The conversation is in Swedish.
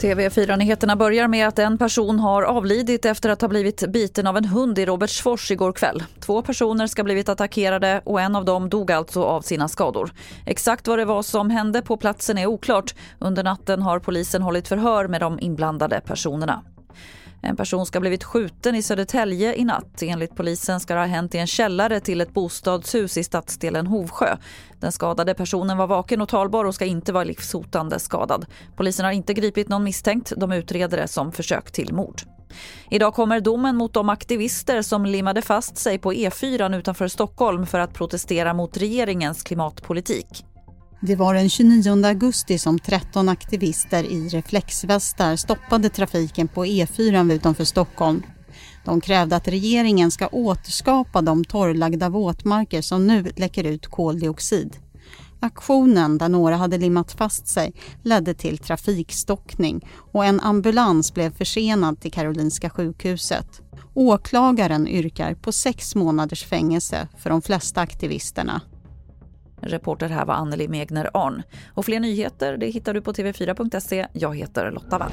TV4-nyheterna börjar med att en person har avlidit efter att ha blivit biten av en hund i Robertsfors igår kväll. Två personer ska ha blivit attackerade och en av dem dog alltså av sina skador. Exakt vad det var som hände på platsen är oklart. Under natten har polisen hållit förhör med de inblandade personerna. En person ska ha blivit skjuten i Södertälje i natt. Enligt polisen ska det ha hänt i en källare till ett bostadshus i stadsdelen Hovsjö. Den skadade personen var vaken och talbar och ska inte vara livshotande skadad. Polisen har inte gripit någon misstänkt. De utreder det som försök till mord. Idag kommer domen mot de aktivister som limmade fast sig på E4 utanför Stockholm för att protestera mot regeringens klimatpolitik. Det var den 29 augusti som 13 aktivister i reflexvästar stoppade trafiken på E4 utanför Stockholm. De krävde att regeringen ska återskapa de torrlagda våtmarker som nu läcker ut koldioxid. Aktionen, där några hade limmat fast sig, ledde till trafikstockning och en ambulans blev försenad till Karolinska sjukhuset. Åklagaren yrkar på sex månaders fängelse för de flesta aktivisterna. Reporter här var Anneli Megner Arn. Och fler nyheter det hittar du på tv4.se. Jag heter Lotta Wall.